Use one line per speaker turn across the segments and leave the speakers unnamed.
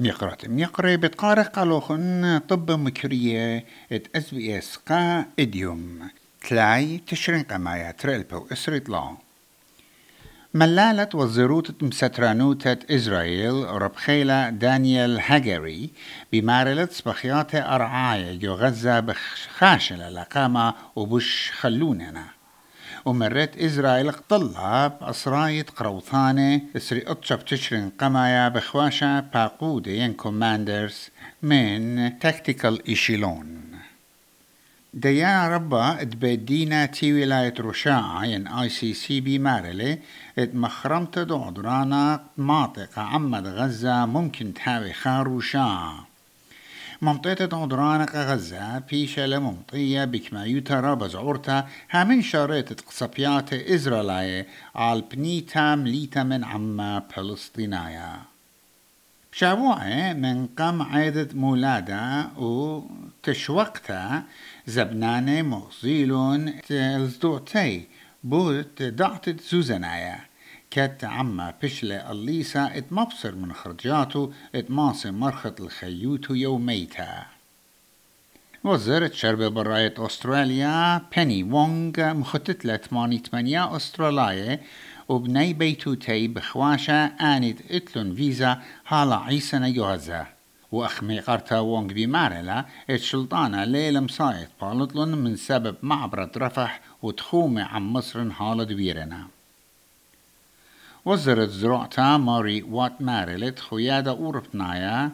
ميقرات. ميقري بتقارق قالوخن طب مكرية إت إس بي إس قا إديوم. تلاي تشرين قمايا تريلبو إسريت لا. ملالة وزيروت مسترانوتة إسرائيل ربخيلة دانيال هاجري بمارلة سبخيات أرعاية جو غزة بخاشلة لقامة وبش خلوننا. ومرت إسرائيل طلاب أسراية قروثانة اسري أطشب تشرين قمايا بخواشة باقودة ين كوماندرز من تكتيكال إيشيلون ديا ربا اتبدينا تي ولاية رشاعة ين آي سي سي بي مارلي ات مخرمت دعدرانا منطقة عمد غزة ممكن تحاوي خار رشاعة منطقة عدرانق غزة بيشة لمنطية بكما يترى بزعورتا همين شارت قصبيات إزرائيلية على بنيتا مليتا من عما فلسطينايا شابوعة من قم عيدة مولادة وتشوقتا زبنانة مغزيلون تلزدوتي بوت دعتت زوزنايا كت عما بشلة الليسا إت مبصر من خرجاته إت ماسي مرخط الخيوت يوميتا. وزارة شرب براية أستراليا بيني وونغ مخطط لثماني تمانية أسترالية وبني بيتو تي بخواشة آنت إتلون فيزا هالا عيسنا يوهزا وأخمي قرتا وونغ بمارلا الشلطانة ليلة مصايت بالطلون من سبب معبرة رفح وتخومي عن مصر هالا دويرنا. وزارة زراعتا ماري وات مارلت خيادة أوربنايا.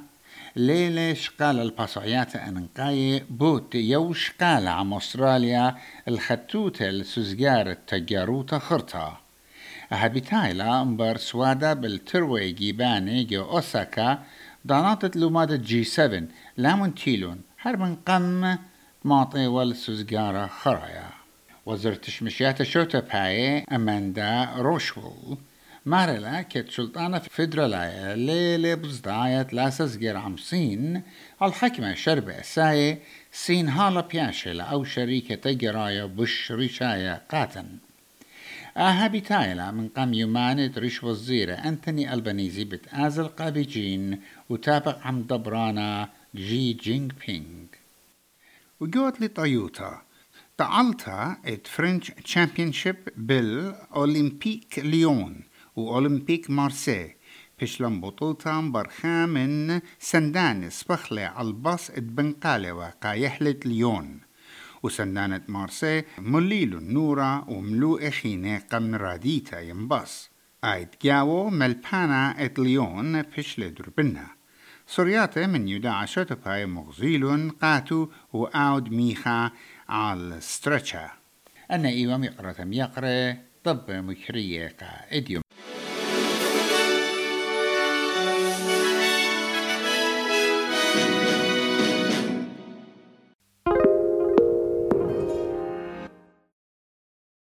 ليلة شقال الباسعيات أنقاية بوت يو شقال عم أستراليا الخطوطة السوزجار التجاروتا خرطة أهبتايلا مبر سوادا بالتروي جيباني جو أوساكا دانات لومادة جي 7 لامون تيلون هربن قم ماطي والسوزجارة خرايا. وزارة تشمشيات شوتا باي أماندا روشول. مارلا كت سلطانة فيدرالايا ليلة بزداية لاسس غير عمسين الحكمة شرب أساية سين هالا بياشل أو شريكة تجرايا بش رشايا قاتن. آها بتايلا من قام يومان ريش وزيرة أنتوني ألبانيزي بتآزل قابجين وتابق عم دبرانا جي جينغ بينغ. وجوت لطيوتا تعالتا ات فرنش تشامبيونشيب بالأولمبيك ليون وأولمبيك مارسي بشلم بطولتان برخا من سندان سبخلة على الباص اتبنقالة وقايحلة ليون وسندانة مارسي مليل النورة وملو إخينة قمن راديتا ينباص آيت جاو ملبانا ات ليون بشلة دربنا سورياتا من يدا عشرة باي مغزيل قاتو وآود ميخا على ستريتشا أنا إيوام يقرأ يقرأ طب مكرية قا